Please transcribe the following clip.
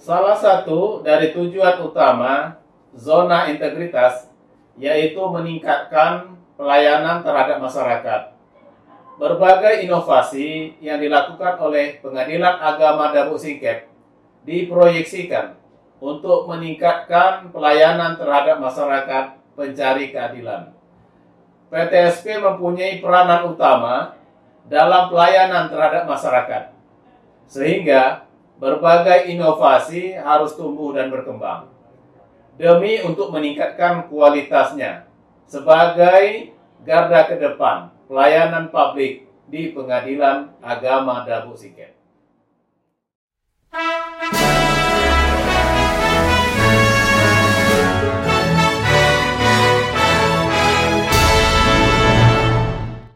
satu dari tujuan utama zona integritas yaitu meningkatkan pelayanan terhadap masyarakat. Berbagai inovasi yang dilakukan oleh Pengadilan Agama Dabuk Singkep diproyeksikan untuk meningkatkan pelayanan terhadap masyarakat pencari keadilan. PTSP mempunyai peranan utama dalam pelayanan terhadap masyarakat, sehingga berbagai inovasi harus tumbuh dan berkembang demi untuk meningkatkan kualitasnya sebagai garda ke depan pelayanan publik di Pengadilan Agama Dabu Siket.